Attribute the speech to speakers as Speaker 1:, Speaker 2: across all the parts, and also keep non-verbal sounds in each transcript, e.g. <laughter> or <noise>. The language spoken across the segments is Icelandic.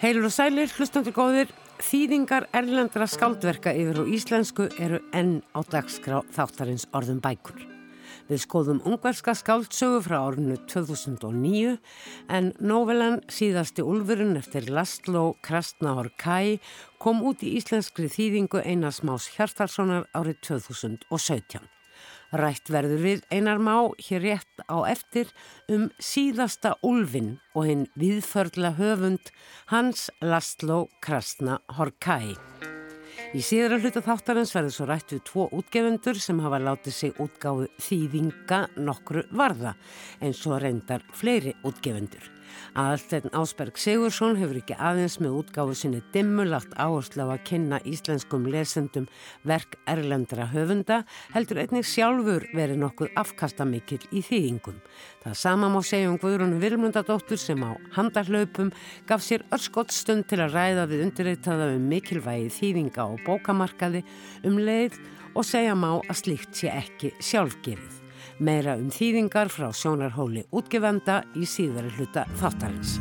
Speaker 1: Heilur og sælir, hlustandur góðir, þýðingar erlendra skáldverka yfir og íslensku eru enn á dagskrá þáttarins orðum bækur. Við skoðum ungverska skáldsögu frá árinu 2009 en nóvelan síðasti Ulfurinn eftir Laszlo Krasnahor Kai kom út í íslenskri þýðingu Einars Más Hjartarssonar árið 2017. Rætt verður við einar má hér rétt á eftir um síðasta Ulfin og hinn viðförla höfund Hans Laszlo Krasna Horkai. Í síðara hluta þáttarins verður svo rætt við tvo útgefundur sem hafa látið sig útgáðu þýðinga nokkru varða eins og reyndar fleiri útgefundur. Aðaltegn Ásberg Sigursson hefur ekki aðeins með útgáfu sinni dimmulagt áherslu á að kynna íslenskum lesendum verk erlendra höfunda heldur einnig sjálfur verið nokkuð afkastamikill í þýðingum. Það sama má segja um Guðrún Vilmundadóttur sem á handarhlaupum gaf sér örskott stund til að ræða við undirreitaða um mikilvægi þýðinga og bókamarkaði um leið og segja má að slíkt sé ekki sjálfgerið. Meira um þýðingar frá sjónarhóli útgefenda í síðari hluta þáttarins.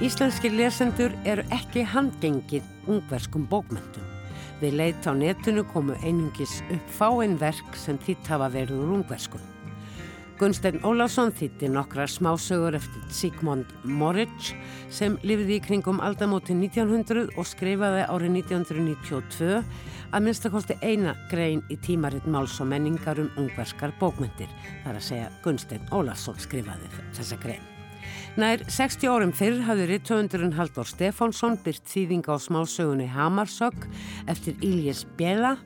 Speaker 1: Íslenski lesendur eru ekki handgengið ungverskum bókmyndum. Við leit á netinu komu einungis upp fáinn verk sem þitt hafa verið úr ungverskum. Gunstein Ólásson þýtti nokkra smásögur eftir Sigmund Moritz sem lifiði í kringum aldamóti 1900 og skrifaði árið 1992 að minnstakosti eina grein í tímaritt máls og menningar um ungverskar bókmyndir. Það er að segja Gunstein Ólarsson skrifaði þessa grein. Nær 60 árum fyrr hafði rittöfundurinn Haldur Stefánsson byrt þýðinga á smásögunni Hamarsök eftir Íljés Bjela.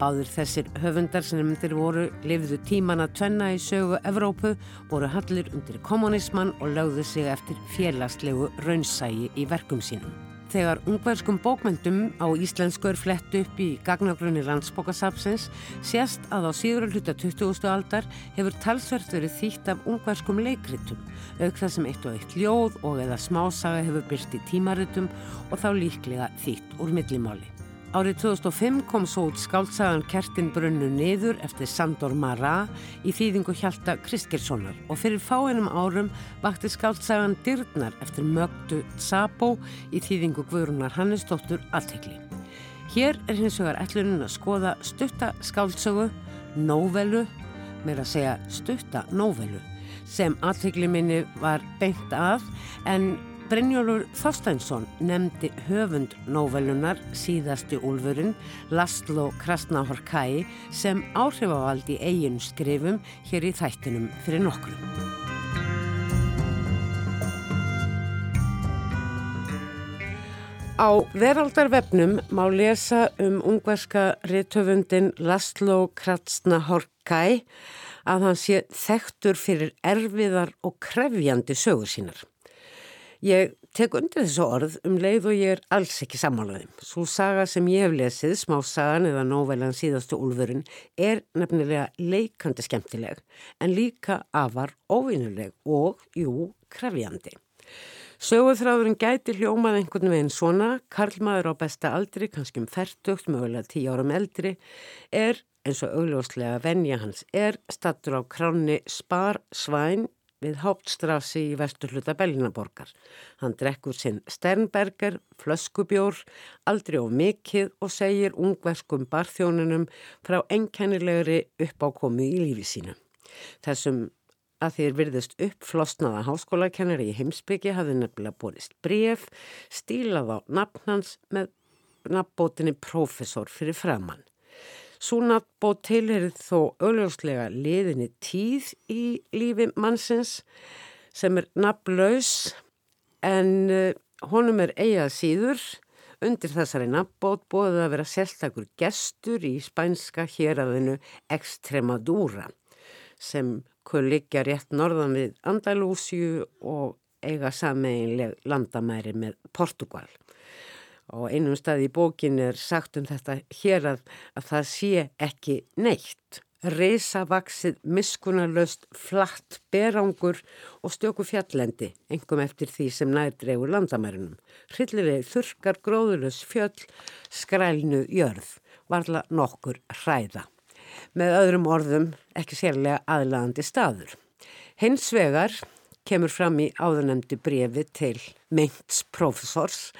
Speaker 1: Báður þessir höfundar sem myndir voru lifðu tíman að tvenna í sögu Evrópu, voru hallir undir kommunismann og lögðu sig eftir félagslegu raunsægi í verkum sínum. Þegar ungverskum bókmyndum á íslensku er flett upp í gagnagrunni landsbókasapsins sést að á síður hluta 20. aldar hefur talsvert verið þýtt af ungverskum leikritum auk það sem eitt og eitt ljóð og eða smásaga hefur byrst í tímaritum og þá líklega þýtt úr millimáli. Árið 2005 kom svo út skáltsagan Kertin brunnu niður eftir Sandor Mara í þýðingu Hjalta Kristgerssonar og fyrir fáinum árum vakti skáltsagan Dyrnar eftir Mögdu Tsabo í þýðingu Guðrunar Hannesdóttur Alltegli. Hér er hins vegar ætlunin að skoða stutta skáltsögu, nóvelu, meira að segja stutta nóvelu sem Alltegli minni var beint af en Brynjólfur Þorsteinsson nefndi höfund nóvelunar síðasti úlfurinn Laszlo Krasnahorkai sem áhrifavald í eigin skrifum hér í þættinum fyrir nokkru. Á veraldarvefnum má lesa um ungverska rithöfundin Laszlo Krasnahorkai að hann sé þektur fyrir erfiðar og krefjandi sögur sínar. Ég tek undir þessu orð um leið og ég er alls ekki sammálaðum. Svo saga sem ég hef lesið, smá sagan eða nóvelan síðastu úlfurinn, er nefnilega leikandi skemmtileg en líka afar óvinuleg og, jú, krefjandi. Sögurþráðurinn gæti hljómað einhvern veginn svona, Karlmaður á besta aldri, kannski um færtugt, mögulega tíu árum eldri, er, eins og augljóslega venja hans, er stattur á kráni Spar Svæn við Háptstrasi í vestur hluta Belginaborgar. Hann drekkur sinn Sternberger, flöskubjór, aldrei og mikið og segir ungverskum barþjónunum frá enkennilegri uppákomu í lífi sínu. Þessum að þér virðist uppflosnaða háskólakennari í heimsbyggi hafði nefnilega borist bref, stílað á nafnans með nafnbótinni profesor fyrir framann. Súnabó tilherið þó augljóslega liðinni tíð í lífi mannsins sem er nafnlaus en uh, honum er eigað síður. Undir þessari nafnbót bóðið að vera sérstakur gestur í spænska héræðinu Extremadura sem kuð liggja rétt norðan við Andalúsju og eiga sameinleg landamæri með Portugal og einum stað í bókin er sagt um þetta hér að, að það sé ekki neitt. Reysavaksið, miskunarlaust, flatt, berangur og stjóku fjallendi, engum eftir því sem nærdreigur landamærinum. Hryllileg þurkar, gróðurlaus fjöll, skrælnu jörð, varla nokkur hræða. Með öðrum orðum ekki sérlega aðlagandi staður. Hins vegar kemur fram í áðurnemdi brefi til meints profesors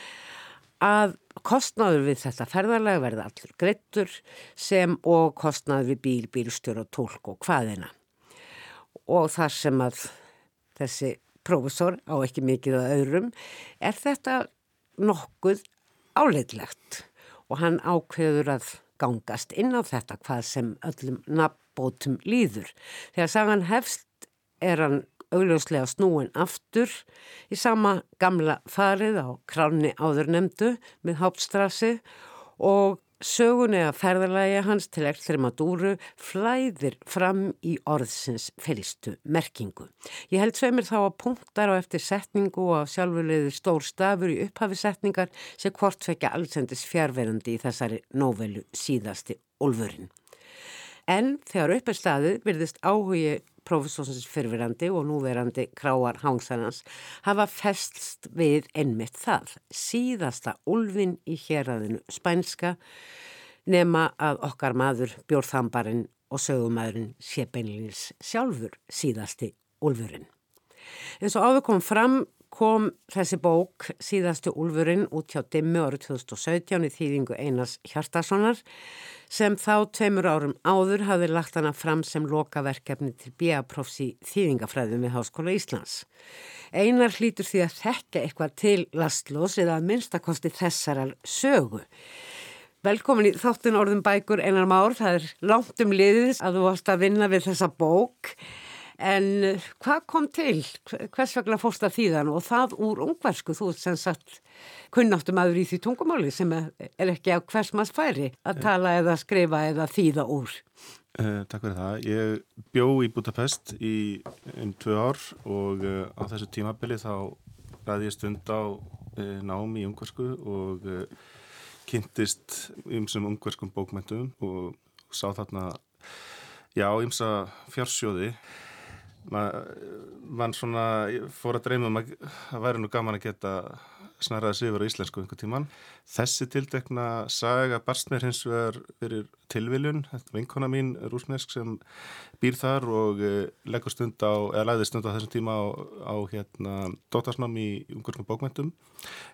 Speaker 1: að kostnaður við þetta ferðarlega verði allur greittur sem og kostnaður við bíl, bílstjóra, tólk og hvaðina. Og þar sem að þessi profesor á ekki mikið að öðrum er þetta nokkuð áleitlegt og hann ákveður að gangast inn á þetta hvað sem öllum nafnbótum líður. Þegar sagan hefst er hann augljóslega snúin aftur í sama gamla farið á kráni áður nefndu með hápstrassi og sögunni að ferðarlægi hans til Extremadúru flæðir fram í orðsins felistu merkingu. Ég held sveimir þá að punktar á eftir setningu og sjálfurleiði stór stafur í upphafi setningar sem hvort fekja allsendis fjárverandi í þessari nóvelu síðasti olfurinn. En þegar upp staðið virðist áhugi profesorsins fyrfirandi og núverandi kráar hangsanans hafa festst við ennmitt það. Síðasta ulfin í héræðinu spænska nema að okkar maður Bjórþambarinn og sögumæðurinn sé beinleins sjálfur síðasti ulfurinn. En svo áður kom fram kom þessi bók síðastu úlfurinn út hjá Dimmu árið 2017 í þýðingu Einars Hjartarssonar sem þá tveimur árum áður hafði lagt hana fram sem lokaverkefni til B.A.profs í þýðingafræðum við Háskóla Íslands. Einar hlýtur því að þekka eitthvað til lastlós eða að minnstakosti þessarar sögu. Velkomin í þáttun orðum bækur einar már, það er langt um liðis að þú varst að vinna við þessa bók. En eh, hvað kom til? Hvers vegna fórst það þýðan og það úr ungversku? Þú sem sagt kunnáttum aður í því tungumáli sem er ekki á hvers maður færi að eh. tala eða skrifa eða þýða úr.
Speaker 2: Eh, takk fyrir það. Ég bjó í Budapest í um tvö ár og uh, á þessu tímabili þá ræði ég stund á uh, námi í ungversku og uh, kynntist ymsum ungverskum bókmentum og sá þarna já, ymsa fjársjóði mann svona fór að dreyma um að væri nú gaman að geta snarraði sig yfir á íslensku einhver tíman. Þessi tildekna saga barst mér hins vegar fyrir tilviljun, þetta vinkona mín rúsnesk sem býr þar og eh, leggur stund á, eða læði stund á þessum tíma á, á hérna dótarsnám í ungarskum bókmentum.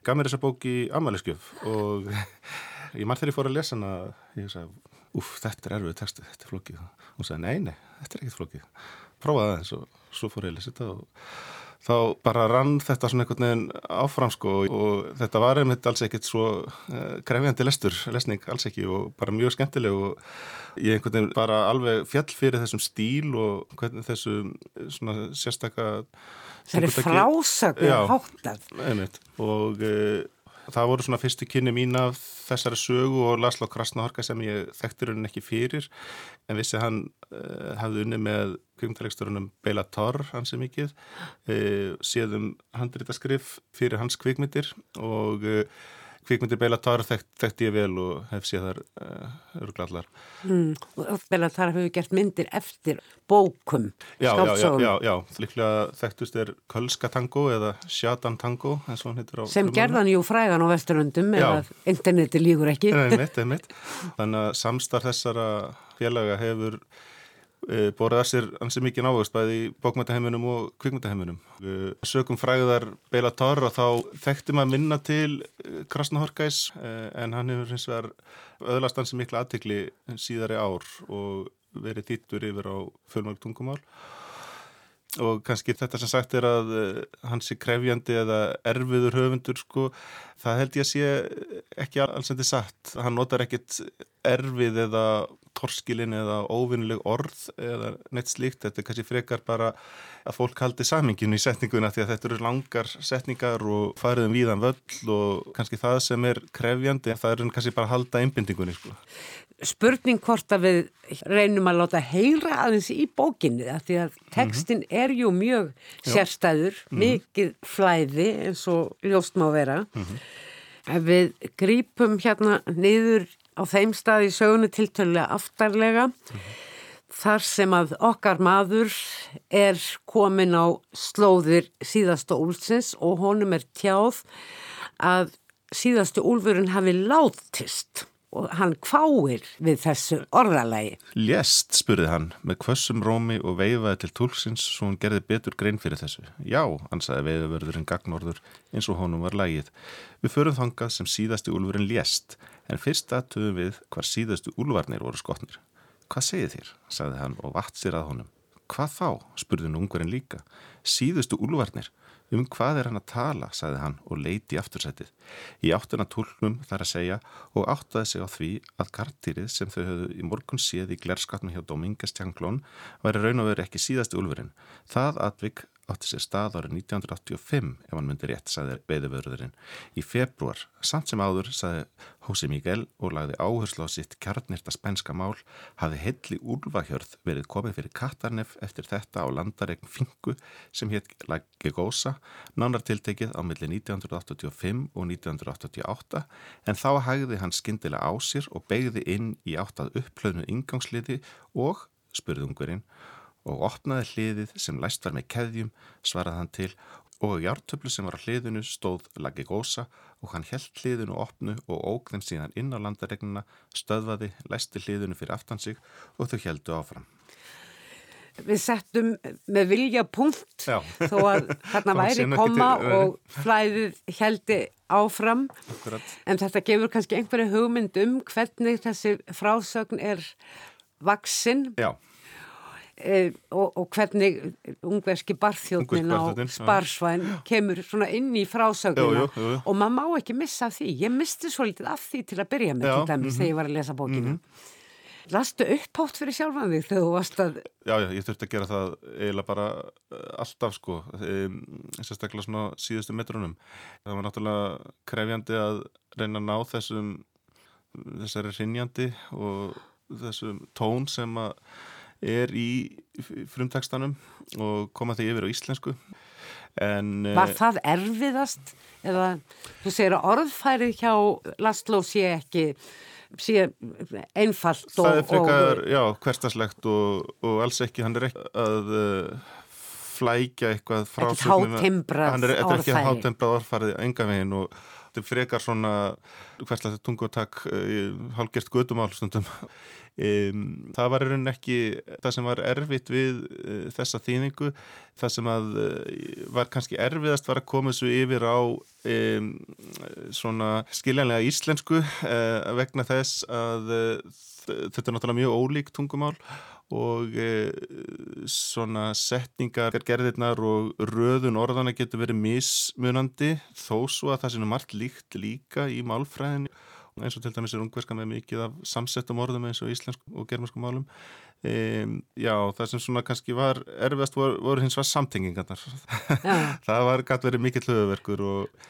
Speaker 2: Gaf mér þessa bók í amaleskjöf og <laughs> ég mann þegar ég fór að lesa hana, ég sagði, uff, þetta er erfið textu, þetta er flókið. Hún sagði, nei, nei, þetta er ekkit flókið prófaði það eins og svo fór ég að lesa þetta og þá bara rann þetta svona einhvern veginn áfram sko og þetta var einmitt alls ekkert svo uh, krefjandi lestur, lesning alls ekki og bara mjög skemmtileg og ég einhvern veginn bara alveg fjall fyrir þessum stíl og hvernig þessu svona sérstakka
Speaker 1: Það er frásögn háttað.
Speaker 2: einmitt. Og uh, það voru svona fyrstu kynni mín af þessari sögu og Laslo Krasnahorka sem ég þekktir henni ekki fyrir en vissi hann uh, hafði unni með kvikmyndaregsturunum Bela Torr hansi mikið uh, séðum handrítaskrif fyrir hans kvikmyndir og uh, kvikmyndir Bela Tarr þekkt, þekkt ég vel og hef séð þar uh, öruglallar.
Speaker 1: Mm, og Bela Tarr hefur gert myndir eftir bókum,
Speaker 2: já, skáltsóðum. Já, já, já, líklega þekktust er Kölska tango eða Sjatan tango, eins og hann heitir á...
Speaker 1: Sem gerðan jú frægan á vesturöndum eða interneti lígur ekki.
Speaker 2: Nei, mitt, mitt. Þannig að samstarf þessara félaga hefur Eh, borðið að sér ansið mikið návist bæði í bókmæntaheiminum og kvikmæntaheiminum. Sökum fræðar Beila Torra þá þekkti maður minna til eh, Krasnahorkæs eh, en hann hefur hins vegar öðlast ansið miklu aðtikli síðari ár og verið þýttur yfir á fjölmörg tungumál og kannski þetta sem sagt er að hans er krefjandi eða erfiður höfundur sko, það held ég að sé ekki alls en þetta satt, hann notar ekkit erfið eða torskilin eða óvinnileg orð eða neitt slíkt, þetta er kannski frekar bara að fólk haldi saminginu í setninguna því að þetta eru langar setningar og fariðum víðan völl og kannski það sem er krefjandi, það er kannski bara að halda einbindingunni sko.
Speaker 1: Spurning hvort að við reynum að láta heyra aðeins í bókinni því að tekstin mm -hmm. er jú mjög sérstæður, mm -hmm. mikið flæði eins og ljóst má vera. Mm -hmm. Við grípum hérna niður á þeim stað í sögunu tiltölulega aftarlega -hmm. þar sem að okkar maður er komin á slóðir síðasta úlsins og honum er tjáð að síðastu úlfurinn hafi látist og hann kváir við þessu orðalagi.
Speaker 2: Lést, spurði hann, með kvössum rómi og veifaði til tólksins svo hann gerði betur grein fyrir þessu. Já, ansaði veiðavörðurinn gagnorður eins og honum var lægið. Við förum þangað sem síðasti úlfurinn lést, en fyrst aðtöðum við hvar síðastu úlvarnir voru skotnir. Hvað segið þér? sagði hann og vatt sér að honum. Hvað þá? spurði nú ungverinn líka. Síðustu úlvarnir. Um hvað er hann að tala, sagði hann og leiti í aftursætið. Í áttuna tólnum þar að segja og áttaði sig á því að kartýrið sem þau höfðu í morgun séð í glerskatnum hjá Domingas Tjanglón væri raun og veru ekki síðasti úlfurinn. Það atvik átti sér stað árið 1985 ef hann myndi rétt, sagði veiðuvörðurinn. Í februar, samt sem áður, sagði Hósi Mígel og lagði áherslu á sitt kjarnirta spænska mál, hafi heilli úlvahjörð verið komið fyrir Katarnef eftir þetta á landaregn Fingu sem hétt Lagi Gósa, nánar tiltekið á milli 1985 og 1988, en þá hægði hann skindilega á sér og begði inn í áttað upplöðnu ingangsliði og, spurðungurinn, og opnaði hliðið sem læst var með keðjum, svaraði hann til og í ártöflu sem var á hliðinu stóð lagi gósa og hann held hliðinu opnu og óg þeim síðan inn á landaregnuna, stöðvaði, læsti hliðinu fyrir aftan sig og þau heldu áfram.
Speaker 1: Við settum með vilja punkt Já. þó að þarna <laughs> væri koma og flæðið heldi áfram Akkurat. en þetta gefur kannski einhverju hugmynd um hvernig þessi frásögn er vaksinn. Já. E, og, og hvernig ungverski barþjóðnin á sparsvæn kemur svona inn í frásögnuna og maður má ekki missa því. Ég misti svo litið af því til að byrja með til dæmis mm -hmm. þegar ég var að lesa bókinu mm -hmm. Lastu upphátt fyrir sjálfan því þegar þú varst að
Speaker 2: Já, já, ég þurfti að gera það eiginlega bara eh, alltaf sko sérstaklega svona síðustu metrunum. Það var náttúrulega krefjandi að reyna að ná þessum þessari rinjandi og þessum tón sem að er í frumtekstanum og koma því yfir á íslensku
Speaker 1: en, Var eh, það erfiðast? Eða þú segir að orðfærið hjá Lastló sé ekki sé einfalt og...
Speaker 2: Það er frekar, og, já, hverstaslegt og, og alls ekki, hann er ekki að uh, flækja eitthvað
Speaker 1: frásögnum. Ekkert hátembrað
Speaker 2: orðfærið. Þetta er ekki hátembrað orðfærið enga veginn og þetta er frekar svona hverslega tungu og takk Um, það var rauninni ekki það sem var erfitt við uh, þessa þýningu það sem að uh, var kannski erfiðast var að koma þessu yfir á um, svona skiljanlega íslensku uh, vegna þess að þetta er náttúrulega mjög ólík tungumál og svona setningar gerðirnar og röðun orðana getur verið mismunandi þó svo að það er margt líkt líka í málfræðinu eins og til dæmis er ungverska með mikið af samsettum orðum eins og íslensku og germansku málum. Um, já, það sem svona kannski var erfiðast voru, voru hins var samtengingarnar. <laughs> Það var gæt verið mikill höfuverkur og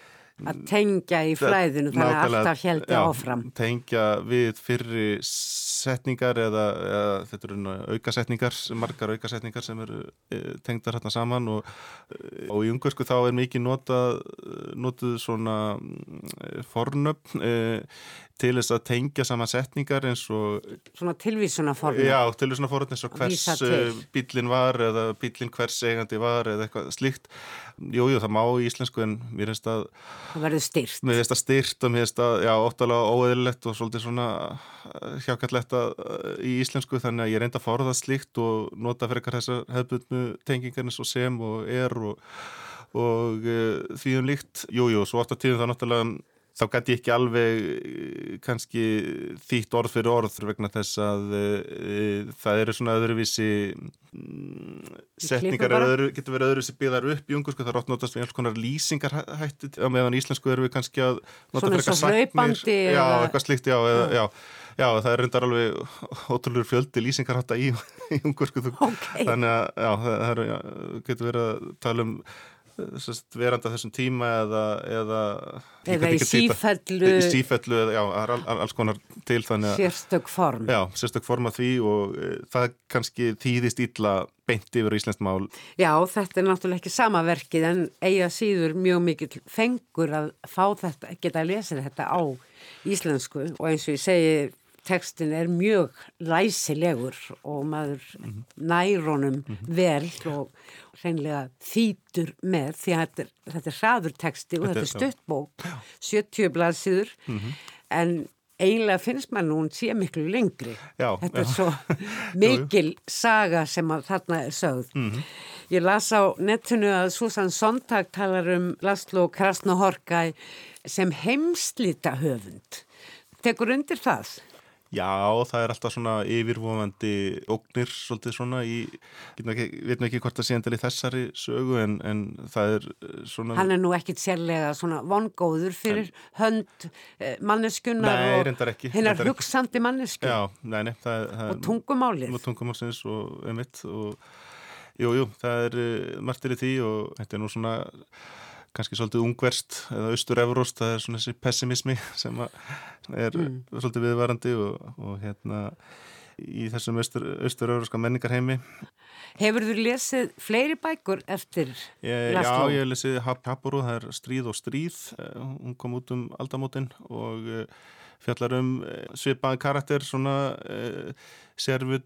Speaker 1: að tengja í flæðinu þannig að alltaf heldi áfram.
Speaker 2: tengja við fyrri setningar eða, eða þetta eru aukasetningar, margar aukasetningar sem eru e, tengdar hérna saman og, e, og í ungarsku þá er mikið notað, notað svona e, fornöfn e, til þess að tengja saman setningar eins og
Speaker 1: svona tilvísuna fornöfn
Speaker 2: já, tilvísuna fornöfn eins og hvers e, bílinn var eða bílinn hvers eigandi var eða eitthvað slíkt. Jújú, jú, það má í íslensku en mér finnst að
Speaker 1: það verður styrt
Speaker 2: mér finnst að styrt og mér finnst að, já, óttalega óeðlilegt og svolítið svona hjákallett í íslensku þannig að ég reynda að forða slíkt og nota fyrir eitthvað þessar hefðbundnu tengingar eins og sem og er og, og því um líkt. Jújú, jú, svo ofta tíðum það náttúrulega þá gæti ég ekki alveg eh, kannski þýtt orð fyrir orð vegna þess að e, það eru svona öðruvísi mm, setningar öðru, getur verið öðruvísi byggðar upp í ungu sko, það er ótt notast við alls konar lýsingar hætti á meðan íslensku eru við kannski að
Speaker 1: nota fyrir eitthvað sagnir
Speaker 2: já, eitthvað slíkt, já, eða, já. Já, það er reyndar alveg ótrúlega fjöldi lýsingar hátta í, <laughs> í ungur sko, okay. þannig að það er, getur verið að tala um veranda þessum tíma eða
Speaker 1: eða, eða í sífellu
Speaker 2: í sífellu, já, alls konar til
Speaker 1: sérstök form.
Speaker 2: Já, sérstök form af því og e, það kannski þýðist ítla beint yfir Íslands mál.
Speaker 1: Já, þetta er náttúrulega ekki sama verkið en eiga síður mjög mikil fengur að fá þetta, geta að lesa þetta á íslensku. Og eins og ég segi tekstin er mjög læsilegur og maður mm -hmm. nærónum mm -hmm. vel og hreinlega þýtur með því að þetta er, þetta er hraður teksti og þetta er stuttbók 70 blaðsýður mm -hmm. en eiginlega finnst maður nú hún sé miklu lengri.
Speaker 2: Já,
Speaker 1: Þetta er
Speaker 2: já.
Speaker 1: svo <laughs> mikil saga sem að þarna er sögð.
Speaker 2: Mhm.
Speaker 1: Ég las á netinu að Susan Sontag talar um Laszlo Krasnohorkai sem heimslita höfund. Tekur undir það?
Speaker 2: Já, það er alltaf svona yfirvofandi ógnir svolítið svona í, ég veit nú ekki, hvort það sé endal í þessari sögu en, en það er eh, svona...
Speaker 1: Hann er nú ekkit sérlega svona vongóður fyrir hönd eh, manneskunnar
Speaker 2: Nei,
Speaker 1: og hinnar hugsandi mannesku
Speaker 2: Já, nei, nei, það, það
Speaker 1: og tungumálið.
Speaker 2: og tungumálsins og emitt og jú, jú, það er uh, margt er í því og þetta er nú svona kannski svolítið ungverst eða austur-evróst, það er svona þessi pessimismi <laughs> sem er
Speaker 1: Mm.
Speaker 2: svolítið viðvarandi og, og hérna í þessum austur- austur-evróska menningarheimi
Speaker 1: Hefur þú lesið fleiri bækur eftir
Speaker 2: Ég, já, ég hef lesið Haporu, það er Stríð og stríð, eh, hún kom út um aldamótin og eh, fjallar um eh, svipaðan karakter, svona uh, sérvutran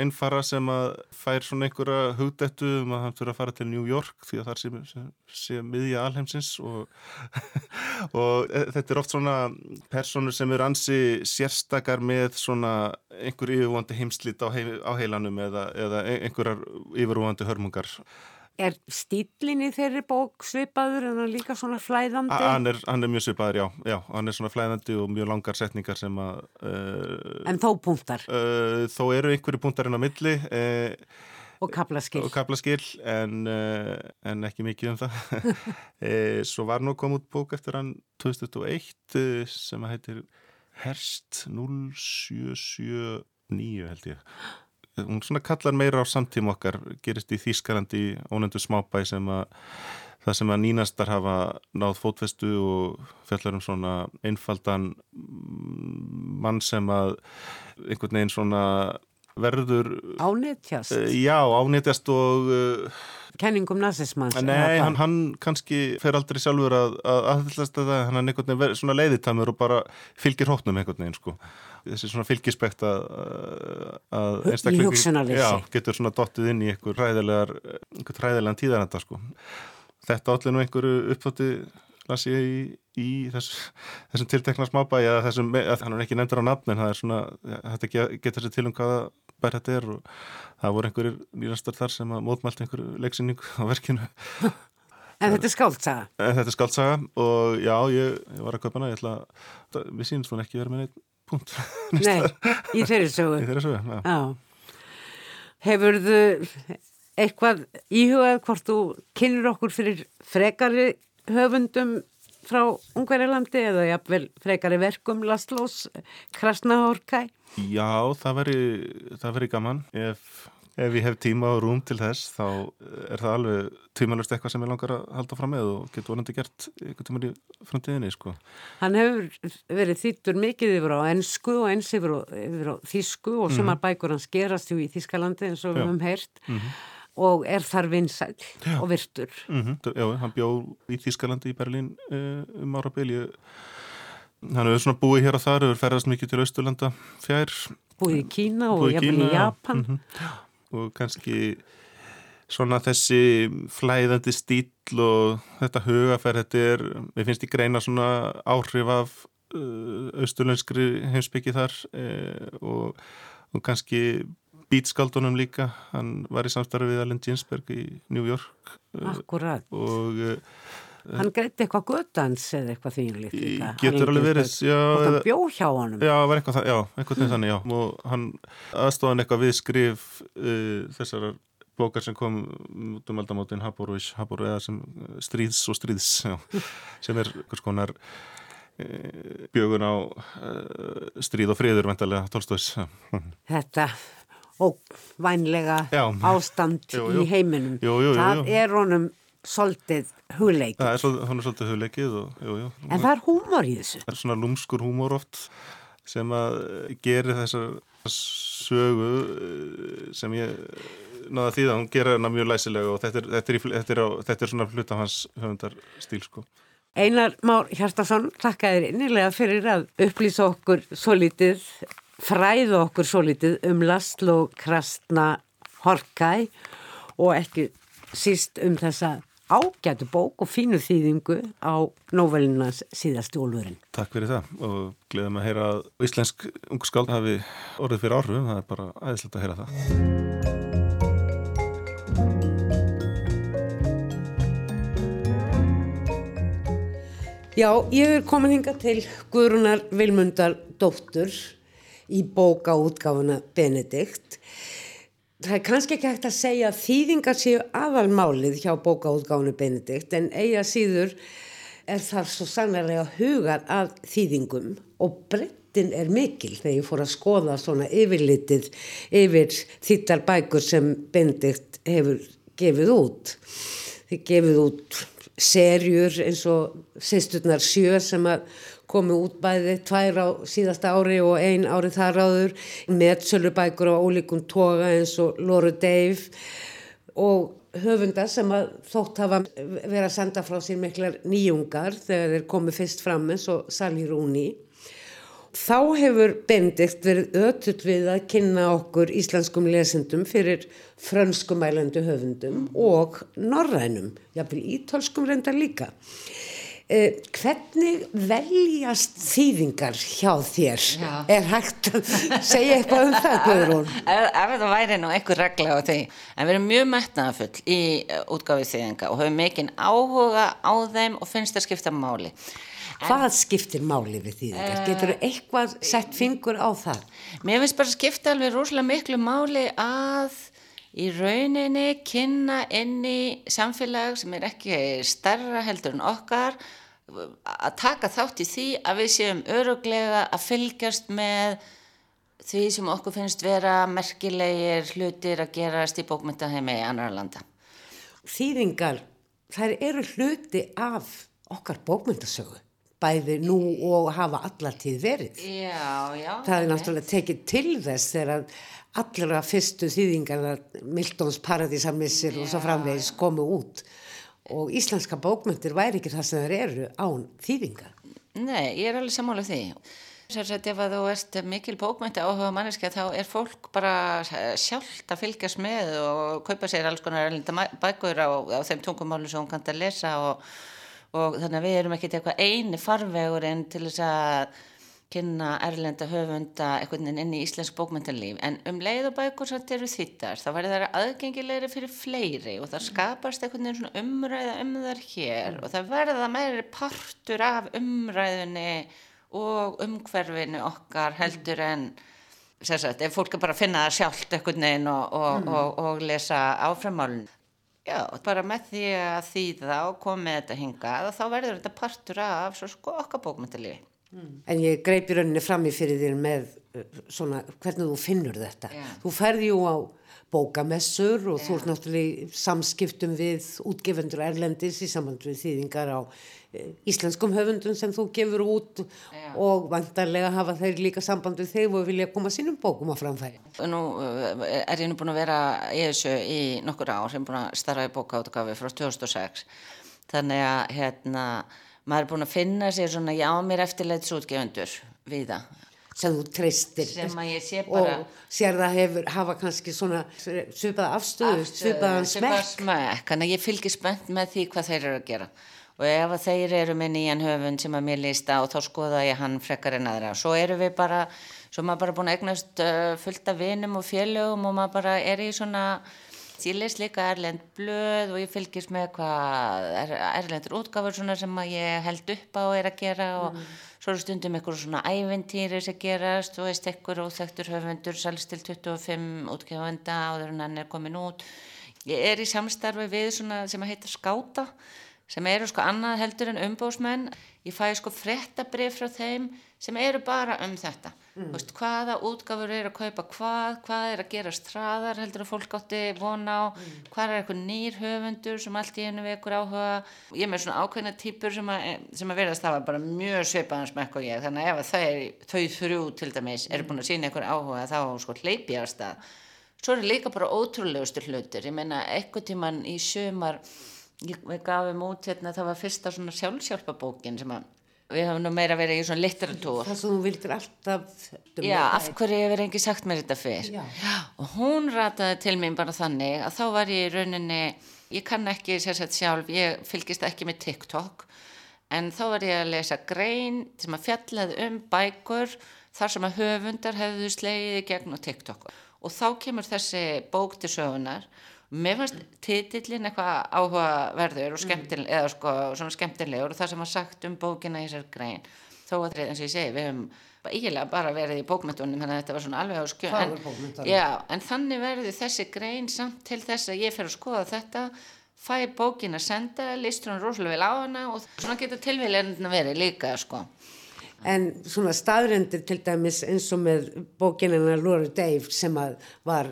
Speaker 1: Einfara.
Speaker 2: sem að fær svona einhverja hugdettu um að hann fyrir að fara til New York því að það sé, sé, sé miðja alheimsins og, <laughs> og eh, þetta er oft svona personur sem er ansi sérstakar með svona einhver yfirvóandi heimslit á, heim, á heilanum eða, eða einhverjar yfirvóandi hörmungar
Speaker 1: Er stílinn í þeirri bók svipaður en hann líka svona flæðandi?
Speaker 2: Hann er, hann er mjög svipaður, já, já, hann er svona flæðandi og mjög langar setningar sem að uh,
Speaker 1: En þó punktar
Speaker 2: uh, þó eru einhverju punktarinn á milli uh,
Speaker 1: og kaplaskil.
Speaker 2: og kaplaskil en, en ekki mikið um það <laughs> Svo var nú kom út bók eftir hann 2001 uh, sem heitir Herst 0779 held ég hún svona kallar meira á samtíma okkar gerist í Þýskalandi ónendu smábæ sem að það sem að nínastar hafa náð fótfestu og fjallar um svona einfaldan mann sem að einhvern veginn svona verður
Speaker 1: Ánetjast,
Speaker 2: uh, já, ánýtjast og uh,
Speaker 1: kenningum nazismans.
Speaker 2: nei, hann,
Speaker 1: hann...
Speaker 2: kannski fer aldrei sjálfur að aðhyllast þetta, hann er einhvern veginn svona leiðitamur og bara fylgir hótnum einhvern veginn sko þessi svona fylgispekt að, að
Speaker 1: hugsunarleysi.
Speaker 2: já, getur svona dottið inn í einhver hræðilegar einhver hræðilegan tíðaranda sko þetta allir nú einhverju uppþótti las ég í, í þess, þessum tiltekna smábæi að þessum, að hann er ekki nefndur á nafn en það er svona, þetta ge- getur sér til um hvaða bær þetta er og það voru einhverjir nýrastar þar sem að mótmælt einhverju leiksinningu á verkinu
Speaker 1: En þetta er skáldsaga.
Speaker 2: En þetta er skaldsaga og já, ég, ég var að kaupa hana, ég ætla við sínum svona ekki verið með neitt punkt <laughs>
Speaker 1: Nei, í þeirri sögu.
Speaker 2: í þeirra sögu, já.
Speaker 1: Já. Hefur þú eitthvað íhugað hvort þú kynir okkur fyrir frekari höfundum frá Ungverjalandi eða jafnvel frekari verkum Laslós Krasnahorkai?
Speaker 2: Já, það veri, það veri gaman ef, ef ég hef tíma og rúm til þess þá er það alveg tímalust eitthvað sem ég langar að halda fram með og getur vonandi gert eitthvað tímar í framtíðinni, sko.
Speaker 1: Hann hefur verið þýttur mikið yfir á ennsku og eins yfir á, yfir á þísku og sumar bækur hans gerast jú í Þískalandi eins og við
Speaker 2: Já.
Speaker 1: höfum heyrt og er þar vinsæl og virtur.
Speaker 2: Mm Já, hann bjó í Þískalandi í Berlín uh, um árabil ég Hann hefur svona búið hér og þar, hefur ferðast mikið til Austurlanda fjær,
Speaker 1: Búið í Kína og
Speaker 2: Búið í Kína, já.
Speaker 1: Japan.
Speaker 2: Mhm. Og kannski svona þessi flæðandi stíl og þetta hugaferð, þetta er, mér finnst ég greina svona áhrif af uh, austurlenskri heimsbyggi þar uh, og, og kannski bítskaldunum líka, hann var í samstarfi við Allen Ginsberg í New York uh,
Speaker 1: Akkurat.
Speaker 2: og
Speaker 1: Hann greiði eitthvað göttans eða eitthvað líka.
Speaker 2: getur alveg verið, já,
Speaker 1: Og
Speaker 2: eða-
Speaker 1: bjó hjá honum.
Speaker 2: Já, eitthvað, það- já, eitthvað þannig, já og hann aðstofan eitthvað við skrif uh, þessar bókar sem kom út um aldamótin Haborúis, Haború eða sem uh, stríðs og stríðs já, <laughs> sem er hvers konar uh, bjögun á uh, stríð og friður vendalega tólstóðis <laughs>
Speaker 1: Þetta og vænlega ástand
Speaker 2: Jú, jú.
Speaker 1: í heiminum.
Speaker 2: Jú,
Speaker 1: það er honum svolítið hugleik.
Speaker 2: Það er svolítið, hugleikið og jú, jú,
Speaker 1: En það er húmor í þessu.
Speaker 2: það er svona lúmskur húmor oft sem að gera þessar sögu eh, sem ég náða því að hún gera hana mjög læsilega og þetta er, þetta er, þetta er, á, þetta er svona hluta hans höfundar stíl sko.
Speaker 1: Einar Már Hjartarsson, þakka þér innilega fyrir að upplýsa okkur svo lítið, fræða okkur svo lítið um Laszlo Krasna Horkai og ekki síst um þessa ágætu bók og fínu þýðingu á nóvelinans síðasti ólurinn.
Speaker 2: Takk fyrir það og gleðum að heyra að íslensk ungu skáld hafi orðið fyrir áhrifum, það er bara aðeinslegt að heyra það.
Speaker 1: Já, ég er komin hinga til Guðrunar Vilmundar dóttur í bóka útgáfuna Benedikt það er kannski ekki hægt að segja að þýðingar séu aðalmálið hjá bókaútgáðinu Benedikt en eiga síður er þar svo sannlega hugar að þýðingum og brettin er mikil þegar ég fór að skoða svona yfirlitið yfir þýttar bækur sem Benedikt hefur gefið út. Þið gefið út serjur eins og Sesturnar sjö sem að komu út bæði tvær á síðasta ári og ein ári þar áður. Með sölubækur á ólíkum toga eins og Loru Dave. Og höfundar sem þótt hafa verið að senda frá sér miklar nýjungar þegar þeir komu fyrst fram eins og Sally Rooney. Þá hefur Benedikt verið ötull við að kynna okkur íslenskum lesendum fyrir frönskumælendu höfundum og norrænum, jáfnvel ítölskum reyndar líka. Eh, hvernig veljast þýðingar hjá þér? Já. Er hægt að segja eitthvað um það, Guðrún? <laughs>
Speaker 3: Ef það væri nú einhver regla á því, en við erum mjög metnaðafull í uh, útgáfið þýðinga og höfum mikinn áhuga á þeim og finnst það skipta máli.
Speaker 1: En, Hvað skiptir máli við þýðingar? Uh, Getur þú eitthvað sett fingur á það?
Speaker 3: Mér finnst bara skipta alveg rúslega miklu máli að í rauninni kynna inn í samfélag sem er ekki starra heldur en okkar að taka þátt í því að við séum öruglega að fylgjast með því sem okkur finnst vera merkilegir hlutir að gerast í bókmyndaheimi í annar landa.
Speaker 1: Þýðingar, þær eru hluti af okkar bókmyndasögu bæði nú og hafa allartíð verið.
Speaker 3: Já, já.
Speaker 1: Það er náttúrulega tekið til þess þegar allra fyrstu þýðingar Miltons Paradísamissir og svo framvegis komu út og íslenska bókmyndir væri ekki það sem þeir eru án þýðingar.
Speaker 3: Nei, ég er alveg sammálað því. Sérstaklega ef að þú ert mikil bókmyndi áhuga manneski þá er fólk bara sjálft að fylgjast með og kaupa sér alls konar bækur á, á þeim tungumálu sem hún kannt að lesa og, og þannig að við erum ekkert eitthvað eini farvegur en til þess að kynna erlenda höfunda einhvern veginn inn í íslensk bókmyndalíf en um leið og bækur samt eru þittar þá verður það aðgengilegri fyrir fleiri og það skapast einhvern veginn svona umræða um þar hér og það verða meiri partur af umræðunni og umhverfinu okkar heldur en sérsagt, ef fólk er bara að finna það sjálft einhvern veginn og, og, mm. og, og lesa áframálun Já, bara með því að þýða og koma með þetta hingað og þá verður þetta partur af svo sko okkar bókmyndalífi
Speaker 1: Mm. En ég greipi rauninni fram í fyrir þér með uh, svona hvernig þú finnur þetta. Yeah. Þú ferði jú á bókamessur og yeah. þú ert náttúrulega samskiptum við útgefendur erlendis í samband við þýðingar á uh, íslenskum höfundum sem þú gefur út yeah. og vantarlega hafa þeir líka samband við þeir og vilja koma sínum bókum á framfæri.
Speaker 3: Nú uh, er ég nú búin að vera í þessu í nokkur ár sem búin að starfa í bókáttgafi frá 2006 þannig að hérna maður er búin að finna sér svona já mér eftirleitsútgefundur við það
Speaker 1: sem þú treystir.
Speaker 3: Bara,
Speaker 1: og sér það hefur hafa kannski svona svipaða afstöðu svipaðan
Speaker 3: smekk. þannig að ég fylgir spennt með því hvað þeir eru að gera. Og ef þeir eru með nýjan höfund sem að mér lísta og þá skoða ég hann frekar en aðra. Svo eru við bara, svo maður bara búin að egnast uh, fullt af vinum og félögum og maður bara er í svona Ég les líka Erlend blöð og ég fylgis með hvað er, Erlendur útgáfur sem ég held upp á er að gera og mm. svo eru stundum einhverjum svona æventýri sem gerast og veist einhver óþægtur höfundur salst til 25 útgáfanda áður en hann er komin út. Ég er í samstarfi við svona sem að heita skáta sem eru sko annað heldur en umbósmenn ég fæ sko frettabrif frá þeim sem eru bara um þetta mm. Vist, hvaða útgafur eru að kaupa hvað, hvað er að gera straðar heldur að fólk átti vona á? Mm. hvað er eitthvað nýr höfundur sem allt í einu vekur áhuga? Ég er með svona ákveðna típur sem að, sem að verðast það var bara mjög svipaðans með eitthvað ég. Þannig að ef það er þau þrjú til dæmis er búin að sína eitthvað áhuga þá sko hleypjast að. Svo er líka bara ótrúlegustu hlutur ég menna eitthvað tíman í sömar við gafum út hérna, það var fyrsta svona sjálfsjálfabókin sem að við hafum nú meira verið í svona litteratúr
Speaker 1: það sem þú vildur alltaf
Speaker 3: já, af hverju hefur engi sagt mér þetta fyrr? Já. og hún rataði til mér bara þannig að þá var ég í rauninni ég kann ekki sérsett sjálf, ég fylgist ekki með TikTok en þá var ég að lesa grein sem að fjallaði um bækur þar sem að höfundar hefðu slegið gegn á TikTok. Og þá kemur þessi bók til sögunar mér fannst titillin eitthvað áhugaverður og skemmtileg, mm. eða sko svona skemmtilegur og það sem var sagt um bókina í þessar grein. Þó að eins og ég segi, við hefum eiginlega bara verið í bókmyndunum þannig að þetta var svona alveg á skjö en, já, en þannig verður þessi grein samt til þess að ég fer að skoða þetta fæ bókin að senda listur hann rosalega vel á hana og svona getur tilvíðlega verið líka sko
Speaker 1: En svona staðrendir til dæmis eins og með bókinina Lóri Dave sem að var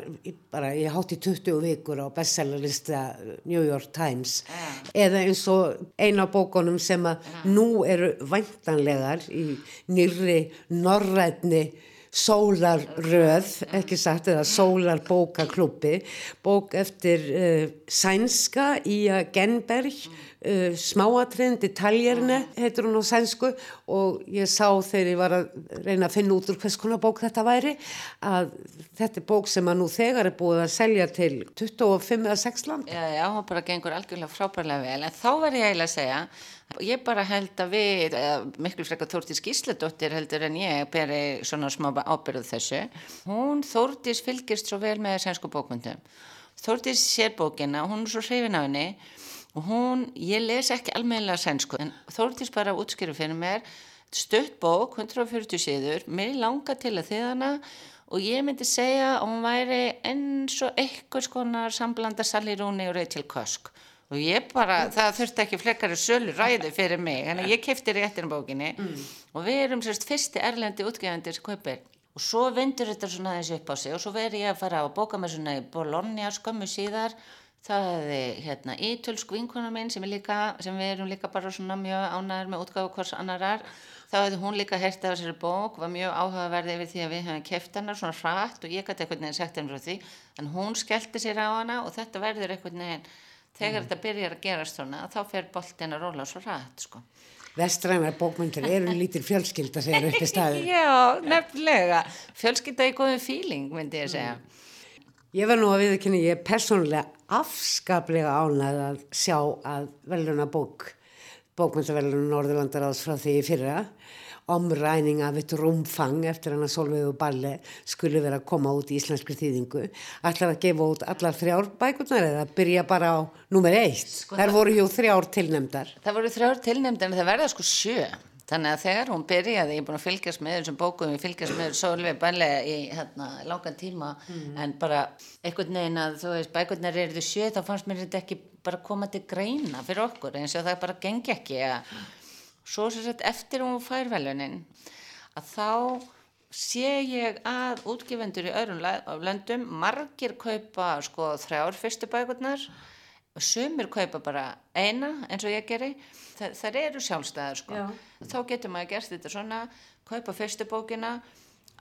Speaker 1: bara í hátt í 20 vikur á bestsellerlista New York Times. Yeah. eða eins og eina bókonum sem að yeah. nú eru væntanlegar í nýri norrætni sólarröð, ekki sagt, eða sólarbókaklubbi, bók eftir uh, sænska Ía Genberg, uh, smáatriðin, detaljerne, heitur hún á sænsku og ég sá þegar ég var að reyna að finna út úr hvers konar bók þetta væri, að þetta er bók sem að nú þegar er búið að selja til 25 eða 6 land.
Speaker 3: Já, já, hún bara gengur algjörlega frábærlega vel, en þá verður ég eiginlega að segja Ég bara held að við, miklu frekar Þórtís Gísladóttir heldur en ég beri svona smá ábyrðu þessu. Hún, Þórtís, fylgist svo vel með sænsku bókmyndum. Þórtís sér bókina, hún er svo hrifin á henni og hún, ég les ekki almennilega sænsku, en Þórtís bara útskýru fyrir mér, stött bók, 140 síður, mér langar til að þið hana og ég myndi segja að hún væri eins og eitthvað skonar samblanda Sally Rooney og Rachel Cusk og ég bara, það þurfti ekki flekkari sölu ræði fyrir mig, þannig að ég kefti réttin bókinni. Mm. og við erum sérst fyrsti erlendi útgefendir kaupir. Og svo vindur þetta svona þessi upp á sig og svo verði ég að fara á bókamessuna í Bologna skömmu síðar það hefði hérna ítölsk vinkona minn sem, líka, sem við erum líka bara svona mjög ánæður með útgáðu hvers annarar þá hefði hún líka hertið á þessari bók var mjög áhugaverði yfir því að við hefum keft hennar svona frætt og ég gæti eitthvað nefn sagt hennar frá því en hún skellti sér á hana og þetta verður eitthvað nefn þegar mm. þetta byrjar að gerast svona þá fer boltin að róla svo rætt sko.
Speaker 1: Vestrænar bókmyndir eru lítir fjölskylda segir <laughs> upp í staði
Speaker 3: Já, nefnilega fjölskylda í góðum fíling myndi ég segja mm.
Speaker 1: Ég var nú að viðkynna, ég er persónulega afskaplega ánægð að sjá að veluna bók bókmyndavelunum Norðurlandar áls frá því fyrra omræning af eitt rúmfang eftir hann að Solveig og Balle skulle vera að koma út í íslenskri þýðingu. Ætlar að gefa út allar þrjár bækurnar eða byrja bara á nummer eitt? Sko, þar voru jú þrjár tilnemdar
Speaker 3: það voru þrjár tilnemdar en það verða sko sjö þannig að þegar hún byrjaði, ég er búin að fylgjast með þessum bókum, ég fylgjast með Solveig Balle í hérna langan tíma mm. en bara einhvern veginn að þú veist bækurnar eru þau sjö þá fannst mér þetta ekki bara koma til greina fyrir okkur eins og það bara gengi ekki að svo sem sagt eftir hún fær velunin að þá sé ég að útgifendur í öðrum löndum margir kaupa sko þrjár fyrstu bækurnar og sumir kaupa bara eina eins og ég geri. Þa, þar eru sjálfstæðar sko. Þá getur maður gert þetta svona kaupa fyrstu bókina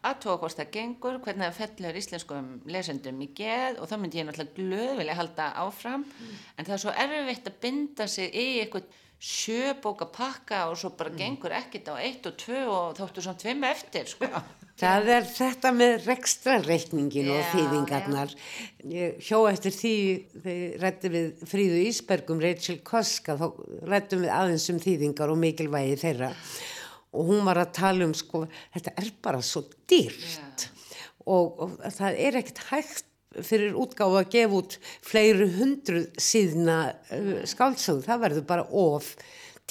Speaker 3: að tóa hvort það gengur, hvernig það fellur íslenskum lesendum í geð og þá myndi ég náttúrulega glöðvilega halda áfram. Mm. en það er svo erfitt að binda sig í eitthvað sjöbóka pakka og svo bara mm. gengur ekkit á eitt og tvö og þóttu svona tveim eftir sko.
Speaker 1: Það er þetta með rekstrareikningin og þýðingarnar. Hjó eftir því þegar rættum við Fríðu Ísbergum, Rachel Koska, þá rættum við aðeins um þýðingar og mikilvægi þeirra og hún var að tala um sko, þetta er bara svo dýrt og, og það er ekkert hægt fyrir útgáðu að gefa út fleiri hundru síðna uh, skálsögð, það verður bara of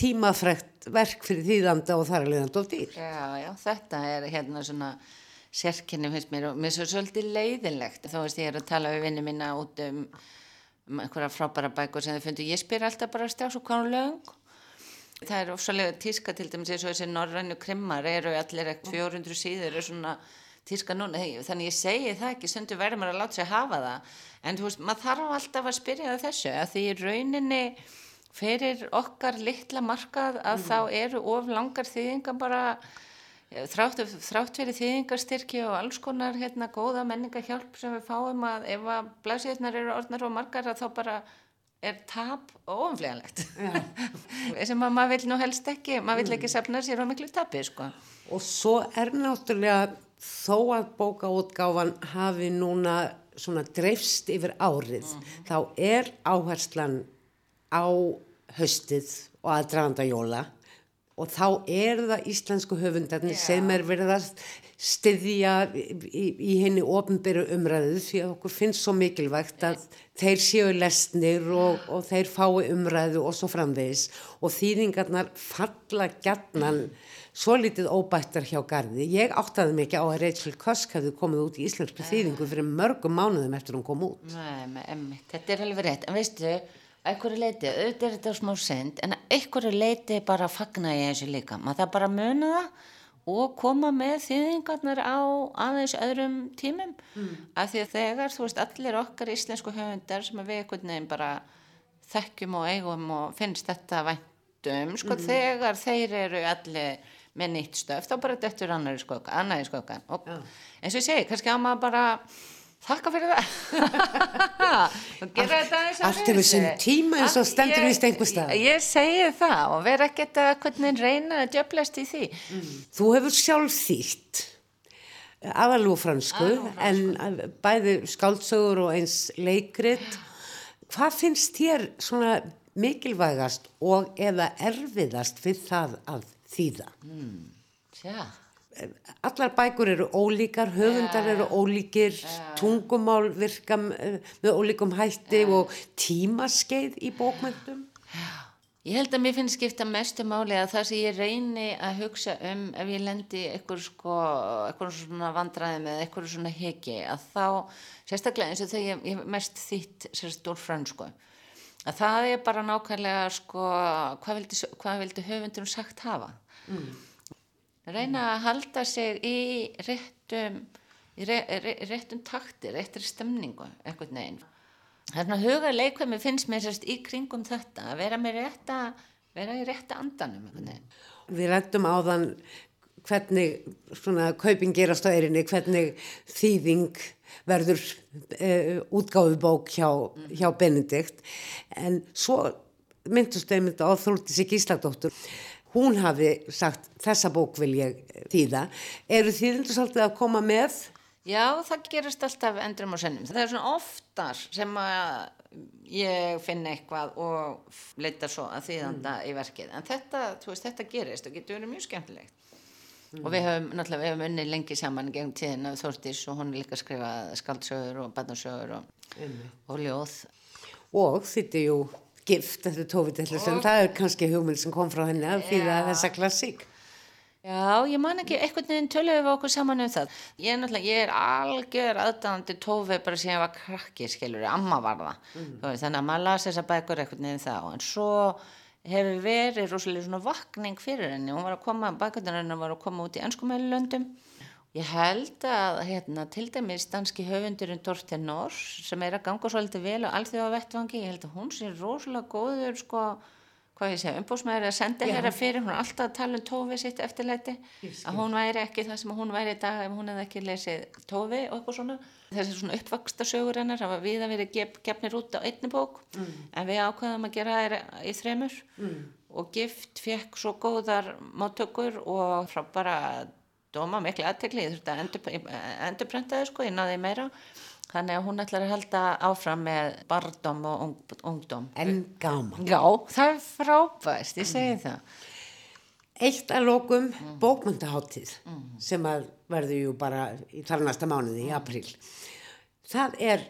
Speaker 1: tímafrekt verk fyrir þýðanda og þar er leiðand of dýr.
Speaker 3: Já, já, þetta er hérna svona sérkynni finnst mér og mér svo svolítið leiðilegt þá veist ég er að tala við vinni mína út um, um einhverja frábæra bækur sem þau fundu, ég spyr alltaf bara strax og hvað er lög það er ofsalega tíska til dæmis eins og þessi norrænu krimmar eru allir ekkert 400 síður er svona tíska núna, þannig ég segi það ekki stundu verður maður að láta sig hafa það en þú veist, maður þarf alltaf að spyrja það þessu að því rauninni ferir okkar litla markað að mm. þá eru of langar þýðingar bara þrátt, þrátt fyrir þýðingarstyrki og alls konar hérna góða menningahjálp sem við fáum að ef að blæsirnar eru orðnar og margar að þá bara er tap ofanfleganlegt <laughs> sem að maður vil nú helst ekki maður vil ekki safna sér á miklu tapi sko.
Speaker 1: og svo er náttúrulega þó að bókaútgáfan hafi núna svona dreifst yfir árið þá er áherslan á höstið og aðdraganda jóla og þá er það íslensku höfundarnir
Speaker 3: Já.
Speaker 1: sem er verið að styðja í, í, henni ofnbyrju umræðu því að okkur finnst svo mikilvægt að þeir séu lesnir og, og þeir fái umræðu og svo framvegis. Og þýðingarnar falla gjarnan svo litið óbættar hjá gardi. Ég áttaði mikið á að Rachel Cusk hefði komið út í íslensku þýðingu fyrir mörgum mánuðum eftir hún kom út.
Speaker 3: Nei, með þetta er alveg rétt, en veistu, einhverju leiti, auðvitað er þetta smá send, en einhverju leiti bara fagna ég þessu líka. Maður það bara muna það og koma með þýðingarnar á aðeins öðrum tímum. Mm. Af því að þegar, þú veist, allir okkar íslensku höfundar sem við einhvern veginn bara þekkjum og eigum og finnst þetta væntum, sko, þegar þeir eru allir með nýtt stöf, þá bara dettur annar í skokan, annar í skokan. Og eins og ég segi, kannski á maður bara þakka fyrir það <laughs> og gera þetta aðeins
Speaker 1: allt hefur sinn tíma eins og
Speaker 3: Allt-
Speaker 1: stendur einhver staðar.
Speaker 3: ég, ég segi það og vera ekkert að hvernig reyna að djöflast í því
Speaker 1: Þú hefur sjálf þýtt aðalú fransku en bæði skáldsögur og eins leikrit. Hvað finnst þér svona mikilvægast og eða erfiðast við það að þýða?
Speaker 3: Tja,
Speaker 1: Allar bækur eru ólíkar, höfundar eru ólíkir, tungumál virka m- með ólíkum hætti og tímaskeið í bókmyndum.
Speaker 3: ég held að mér finnst skipta mestu máli að það sem ég reyni að hugsa um ef ég lendi eitthvað sko, eitthvað svona vandræði með eitthvað svona heki að þá, sérstaklega eins og þegar ég, ég mest þýtt sérstaklega úr frönsku að það er bara nákvæmlega sko, hvað vildi, hvað vildi höfundurum sagt hafa? Reyna að halda sig í réttum í re, re, réttum takti, réttri stemningu einhvern veginn. Þannig að huga leikvæmi finnst mér sérst í kringum þetta að vera með rétta vera í rétta andanum einhvern veginn.
Speaker 1: Við rættum áðan hvernig svona kaupin gerast á erinni, hvernig þýðing verður uh, útgáfubók hjá, hjá Benedikt en svo myndust einmitt á Þóltisi Gísladóttur hún hafi sagt þessa bók vil ég þýða eru þýðindur svolítið að koma með
Speaker 3: Já, það gerast alltaf endrum og sennum. Það er svona oftar sem að ég finn eitthvað og leita svo að þýðanda í verkið. En þetta, þú veist, þetta gerist og getur verið mjög skemmtilegt. Og við höfum, náttúrulega, við höfum unni lengi saman gegn tíðin af Þórdís og hún er líka skrifað skaldsögur og barnarsögur og, og ljóð.
Speaker 1: og þýtti jú gift eftir tófitillus en það er kannski hugmynd sem kom frá henni að þýða þessa klassík.
Speaker 3: Já, ég man ekki, einhvern veginn töluðum við okkur saman um það. Ég er náttúrulega, ég er algjör aðdáðandi tófi bara sem ég var krakki, skilur, amma var það. Veist, þannig að maður las þessa bækur einhvern veginn þá. En svo hefur verið rosalega svona vakning fyrir henni. Hún var að koma, henni var að koma út í ennskumælulöndum. Ég held að, hérna, til dæmis danski höfundurinn Dorten Nors sem er að ganga svolítið vel á alþjóða vettvangi, ég held að hún sé rosalega góður, sko, hvað ég segja, umbúsmaður að senda herra fyrir, hún er alltaf að tala um tófi sitt eftirlæti, að hún væri ekki það sem hún væri í dag ef hún hefði ekki lesið tófi og eitthvað svona. Þessi svona uppvaksta sögur hennar hafa við að gef, gefnir út á einni bók, en við ákveðum að gera þær í þremur. Og gift fekk svo góðar máttökur og frá bara dóma miklu aðtekli, ég þurfti að endur, endurprentaði sko, ég náði meira. Þannig að hún ætlar að halda áfram með bardóm og ung, ungdóm.
Speaker 1: En gaman.
Speaker 3: Já, það er frábæst, ég segi það.
Speaker 1: Eitt að lokum bókmyndaháttíð sem að verður jú bara í þarnasta mánuði í apríl. Það er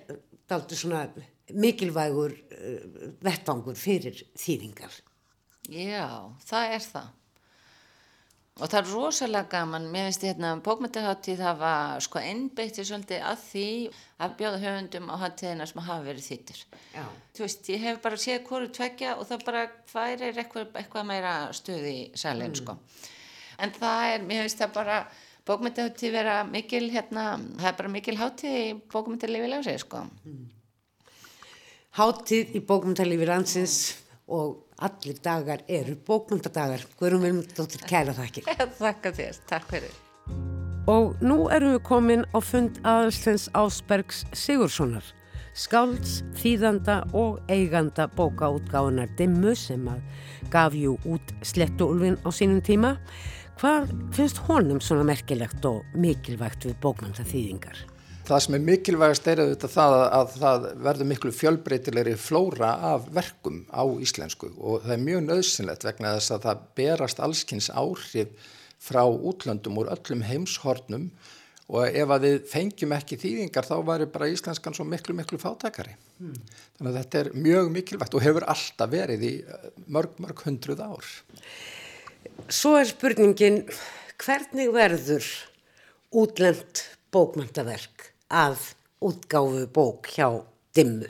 Speaker 1: daldur svona mikilvægur uh, vettvangur fyrir þýðingar.
Speaker 3: Já, það er það. Og það er rosalega gaman, mér finnst hérna bókmyndaháttíð það var sko einbeitti svolítið að því að bjóða höfundum á háttíðina sem hafa verið þýttir. Þú veist, ég hef bara séð hvoru tvekja og það bara færir eitthvað, eitthvað meira stuð í salin, sko. En það er, mér finnst það bara, bókmyndaháttíð vera mikil, hérna, það er bara mikil háttíð í bókmyndalífi lási, sko.
Speaker 1: Háttíð í bókmyndalífi landsins og allir dagar eru bókmyndadagar. Guðrum Vilmundóttir, kæra þakkir. <laughs>
Speaker 3: Þakka þér, takk fyrir.
Speaker 1: Og nú erum við komin á fund aðalstens Ásbergs Sigurssonar, skálds, þýðanda og eiganda bókaútgáðunar Dimmu sem að gaf jú út Slettu Ulfin á sínum tíma. Hvað finnst honum svona merkilegt og mikilvægt við bókmyndaþýðingar?
Speaker 4: Það sem er mikilvægast er auðvitað það að, að það verður miklu fjölbreytilegri flóra af verkum á íslensku og það er mjög nöðsynlegt vegna þess að það berast allskynns áhrif frá útlöndum úr öllum heimshornum og ef að við fengjum ekki þýðingar þá varu bara íslenskan svo miklu miklu fátakari. Mm. Þannig að þetta er mjög mikilvægt og hefur alltaf verið í eh, mörg mörg hundruð ár.
Speaker 1: Svo er spurningin hvernig verður útlend bókmyndaverk að útgáfu bók hjá dimmu?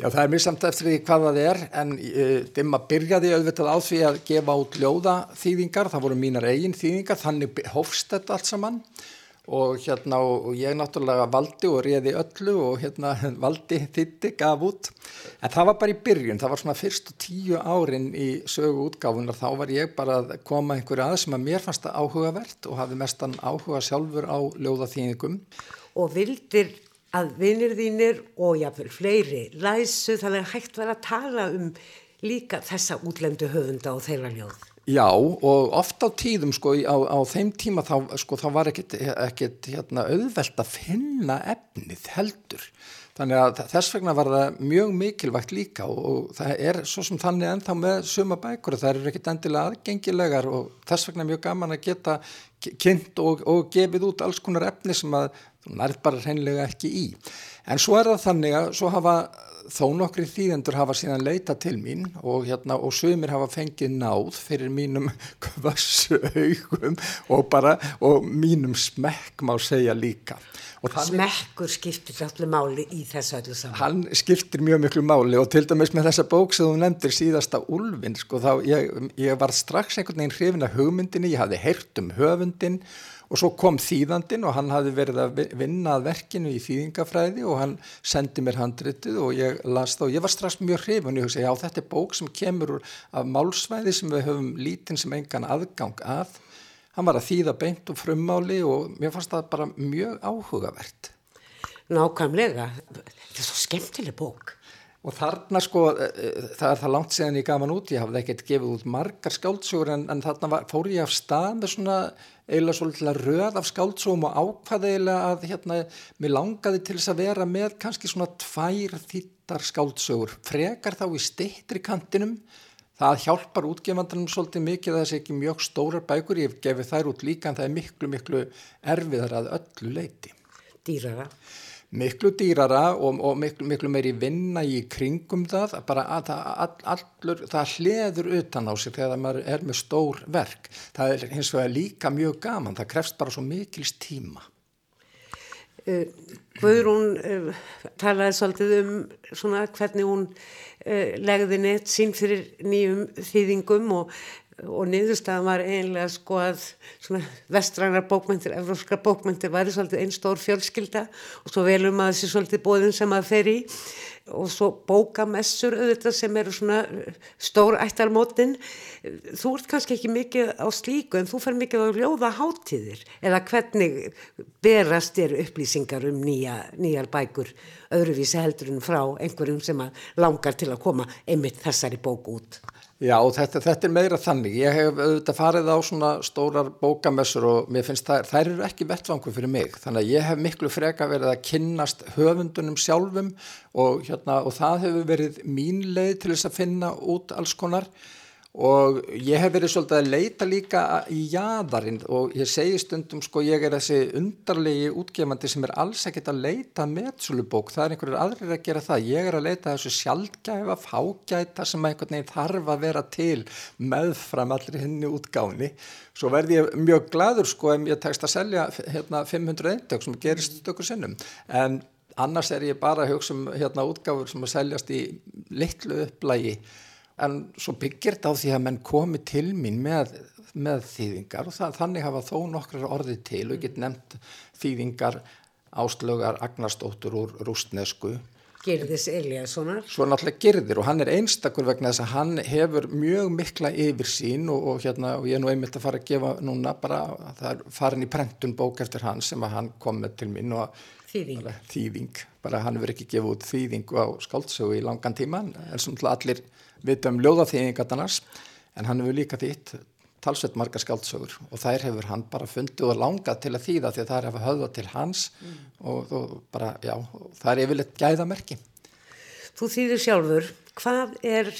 Speaker 4: Já, það er mjög samt eftir því hvað það er en uh, dimma byrjaði auðvitað á því að gefa út ljóða þýðingar, það voru mínar eigin þýðingar, þannig hófst þetta allt saman. Og hérna og ég náttúrulega valdi og réði öllu og hérna <laughs> valdi þitti, gaf út. En það var bara í byrjun, það var svona fyrstu tíu árin í sögu útgáfunar þá var ég bara að koma einhverju aðeins sem að mér fannst það áhugavert og hafði mestan áhuga sjálfur á ljóðaþýningum
Speaker 1: Og vildir að vinir þínir og jáfnveil fleiri læsu þannig að hægt var að tala um líka þessa útlendu höfunda og þeirra ljóð
Speaker 4: Já og ofta á tíðum sko á, á þeim tíma þá, sko, þá var ekkit, ekkit hérna, auðvelt að finna efnið heldur. Þannig að þess vegna var það mjög mikilvægt líka og, og það er svo sem þannig ennþá með suma bækur það eru ekkit endilega aðgengilegar og þess vegna mjög gaman að geta kynnt og, og gefið út alls konar efni sem að nærð bara hreinlega ekki í. En svo er það þannig að svo hafa þó nokkri þýðendur hafa síðan leita til mín og, hérna, og sögumir hafa fengið náð fyrir mínum <laughs> kvössu augum og, bara, og mínum smekk má segja líka.
Speaker 1: Smekkur skiptir allir máli í þessu öllu saman.
Speaker 4: Hann skiptir mjög miklu máli og til dæmis með þessa bók sem þú nefndir síðasta Ulfin, sko, þá ég, ég var strax einhvern veginn hrifin að hugmyndinni, ég hafði heyrt um höfundin og svo kom þýðandin og hann hafði verið að vinna að verkinu í þýðingafræði og hann sendi mér handritið og ég las það og ég var strax mjög hrifun og ég hugsa já þetta er bók sem kemur af málsvæði sem við höfum lítinn sem engan aðgang að. Hann var að þýða beint og frummáli og mér fannst það bara mjög áhugavert.
Speaker 1: Nákvæmlega. Þetta er svo skemmtileg bók
Speaker 4: Og þarna sko, e, e, það er það langt séðan ég gaf hann út, ég hafði ekkert gefið út margar skáldsögur en, en þarna var, fór ég af stað með svona eiginlega svolítið röð af skáldsögum og ákvaði eiginlega að hérna, mér langaði til þess að vera með kannski svona tvær þýttar skáldsögur, frekar þá í steittri kantinum, það hjálpar útgefandunum svolítið mikið að þessi ekki mjög stórar bækur, ég hef gefið þær út líka en það er miklu miklu erfiðar að öllu leiti.
Speaker 1: Dýrara
Speaker 4: miklu dýrara og, og miklu, miklu meiri vinna í kringum það bara að það, allur, það hliður utan á sig þegar maður er með stór verk. Það er hins vegar líka mjög gaman það krefst bara svo mikils tíma.
Speaker 1: Uh, Guðrún uh, talaði svolítið um svona hvernig hún uh, legði neitt sín fyrir nýjum þýðingum og og niðurstaðan var einlega sko að vestrænar bókmyndir, evróskar bókmyndir væri svolítið einn stór fjölskylda og svo velum að þessi svolítið bóðin sem að fer í. Og svo bókamessur auðvitað sem eru svona stór ættarmótin. Þú ert kannski ekki mikið á slíku en þú fer mikið á ljóða hátíðir. Eða hvernig berast þér upplýsingar um nýja, nýjar bækur öðruvísi heldur en frá einhverjum sem langar til að koma einmitt þessari bók út
Speaker 4: Já, þetta, þetta er meira þannig. Ég hef auðvitað farið á svona stórar bókamessur og mér finnst það, þær eru ekki vettvangu fyrir mig. Þannig að ég hef miklu freka verið að kynnast höfundunum sjálfum og, hérna, og það hefur verið mín leið til þess að finna út alls konar og ég hef verið svolítið að leita líka í jæðarinn og ég segi stundum sko ég er þessi undarlegi útgefandi sem er alls ekkert að leita meðsölubók, það er einhverjur aðrir að gera það, ég er að leita þessu sjálfgæfa fágæta sem einhvern veginn þarf að vera til meðfram allir henni útgáni svo verði ég mjög gladur sko ef ég tekst að selja hérna 500 eindök sem gerist stökur sinnum. En annars er ég bara að hugsa um hérna útgáfur sem að seljast í litlu upplægi en svo byggir þetta á því að menn komi til mín með, með þýðingar og það, þannig hafa þó nokkrar orðið til. Og get nefnt þýðingar áslögar Agnarstóttur úr rústnesku
Speaker 1: Girðis Eliassonar
Speaker 4: Svo náttúrulega Girðir og hann er einstakur vegna þess að hann hefur mjög mikla yfir sín og, og, hérna, og ég er nú einmitt að fara að gefa núna bara, það er farin í prentun bók eftir hann sem að hann kom með til mín og
Speaker 1: Þýðing.
Speaker 4: Bara, þýðing, bara hann verður ekki gefið út þýðingu á skáldsögu í langan tíma en svona allir vita um ljóðaþýðingarnars en hann hefur líka þýtt talsveit marga skáldsögur og þær hefur hann bara fundið og langað til að þýða því að það er að höfða til hans mm. og, og bara, já, það er yfirleitt gæðamerki.
Speaker 1: Þú þýðir sjálfur, hvað er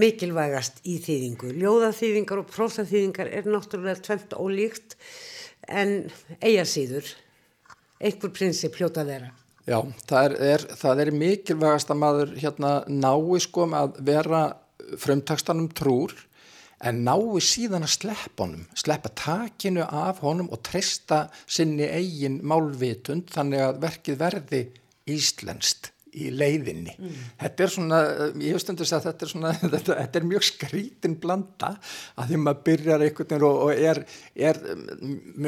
Speaker 1: mikilvægast í þýðingu? Ljóðaþýðingar og prósaþýðingar er náttúrulega tvent ólíkt en eiga síður, einhver prinsip hljóta þeirra.
Speaker 4: Já, það er, er, það er mikilvægast að maður hérna nái sko að vera frumtakstanum trúr en nái síðan að sleppa honum, sleppa takinu af honum og treysta sinni eigin málvitund þannig að verkið verði íslenskt í leiðinni. Mm. Þetta er svona, ég hef stundur að þetta er svona, <laughs> þetta, þetta er mjög skrítin blanda að því maður byrjar einhvern veginn og, og er, er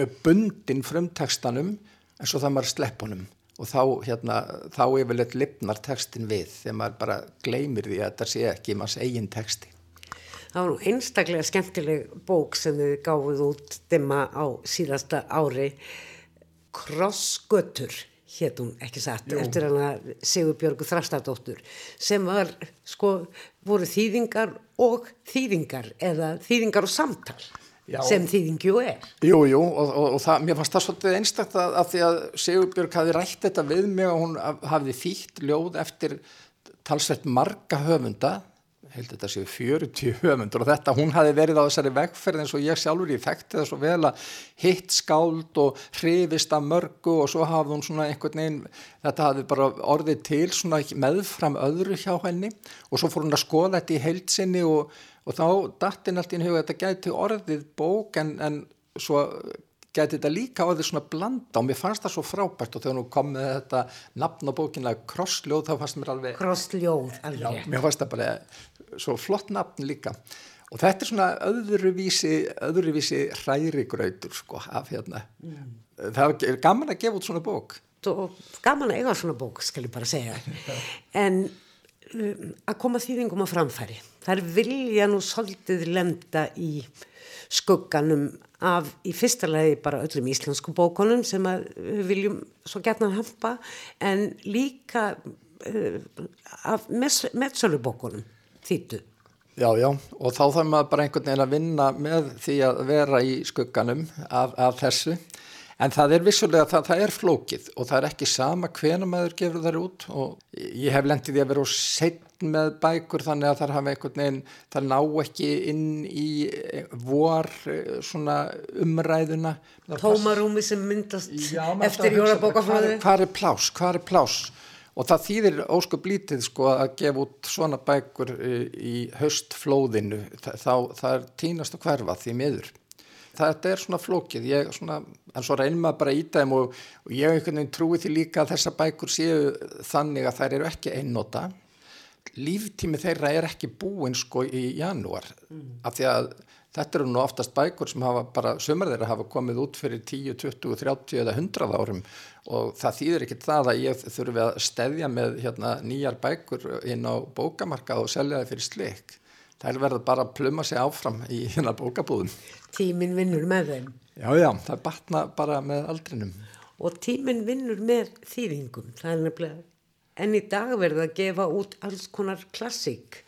Speaker 4: með bundin frumtakstanum en svo það maður slepp honum og þá, hérna, þá yfirleitt lipnar tekstin við þegar maður bara gleymir því að þetta sé ekki manns eigin teksti.
Speaker 1: Það var nú einstaklega skemmtileg bók sem þið gáðuð út dimma á síðasta ári Krossgötur hétt hún ekki satt Jú. eftir hana Sigur Björgu Þrastadóttur sem var sko voru þýðingar og þýðingar eða þýðingar og samtal Já. sem þýðingju er.
Speaker 4: Jú, jú og, og, og það, mér fannst það svolítið einstakta að, að því að Sigurbjörg hafi rætt þetta við mig og hún hafi þýtt ljóð eftir talsveit marga höfunda held þetta séu 40 höfundur og þetta, hún hafi verið á þessari vegferð eins og ég sjálfur ég þekkti það svo vel að hitt skáld og hrifist af mörgu og svo hafði hún svona einhvern veginn þetta hafi bara orðið til svona meðfram öðru hjá henni og svo fór hún að skoða þetta í heilsinni og, og þá dattinn allt í huga þetta gæti orðið bók en, en svo geti þetta líka því svona blanda og mér fannst það svo frábært og þegar nú kom með þetta nafn á bókinlega Krossljóð þá fannst mér alveg
Speaker 1: Krossljóð, alveg
Speaker 4: Já, mér fannst það bara svo flott nafn líka. Og þetta er svona öðruvísi öðruvísi hrærigrautur sko af hérna. Mm. það er gaman að gefa út svona bók.
Speaker 1: Og gaman að eiga svona bók skal ég bara segja. <laughs> En um, að koma þýðingum á framfæri þar vilja nú svolítið lemda í skugganum af í fyrsta lagi bara öllum íslensku bókonum sem við viljum svo gætna að hampa en líka uh, af meðsölubókonum þýttu.
Speaker 4: Já, já, og þá þarf maður bara einhvern veginn að vinna með því að vera í skugganum af, af þessu En það er vissulega að það, það er flókið og það er ekki sama hvena maður gefur þar út og ég hef lendið í að vera úr setn með bækur þannig að það hafa einhvern veginn, það ná ekki inn í eh, vor eh, svona umræðuna.
Speaker 1: Tómarúmi sem myndast Já, eftir jólabókaflöðu.
Speaker 4: Hvað er plás, hvað er plás? Og það þýðir óskup lítið sko að gefa út svona bækur eh, í höstflóðinu, þá það er tínast að hverfa því miður þetta er svona flókið, ég svona, en svo reynum maður bara í þeim og, og ég einhvern veginn trúi því líka að þessa bækur séu þannig að þær eru ekki einnota, líftími þeirra er ekki búinn sko í janúar, mm. af því að þetta eru nú oftast bækur sem hafa bara, sömur þeirra hafa komið út fyrir 10, 20, 30 eða 100 árum og það þýðir ekki það að ég þurfi að stedja með hérna, nýjar bækur inn á bókamarka og selja það fyrir slik þær verður bara að pluma sig áfram í hérna bókabúðum.
Speaker 1: Tímin vinnur með þeim.
Speaker 4: Já, já, það batna bara með aldrinum.
Speaker 1: Og tímin vinnur með þýðingum. Það er nefnilega, en í dag verður að gefa út alls konar klassík.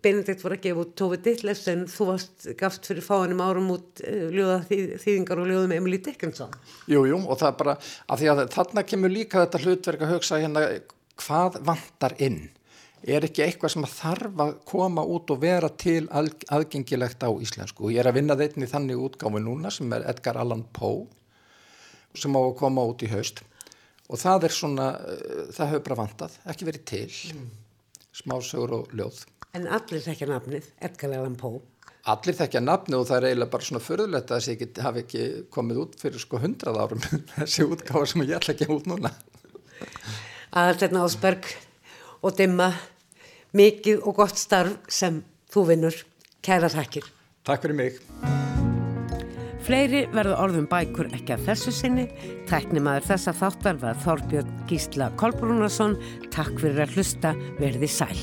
Speaker 1: Benedikt var að gefa út Tófi Dittlefs en þú varst gaft fyrir fáinum árum út uh, ljóða þýðingar og ljóðum Emilí Dickinson.
Speaker 4: Jú, jú, og það er bara, að því að þarna kemur líka þetta hlutverk að hugsa hérna hvað vantar inn er ekki eitthvað sem þarf að koma út og vera til aðgengilegt á íslensku. Og ég er að vinna þeitni þannig útgáfi núna sem er Edgar Allan Poe sem á að koma út í haust. Og það er svona, eh, það hefur bara vantað, ekki verið til. Mm. smásögur og ljóð.
Speaker 1: En allir þekkja nafnið, Edgar Allan Poe.
Speaker 4: Allir þekkja nafnið og það er eiginlega bara svona förðulegt að þessi hafi ekki komið út fyrir sko hundrað árum <laughs> þessi útgáfi sem ég ætla ekki út núna.
Speaker 1: Aðaltegna Ásberg og dimma mikið og gott starf sem þú vinnur. Kæra takkir.
Speaker 4: Takk fyrir mig.
Speaker 1: Fleiri verður orðum bækur ekki að þessu sinni. Tæknimaður þessa þáttar var Þorbjörn Gísla Kolbrúnarsson. Takk fyrir að hlusta. Verði sæl.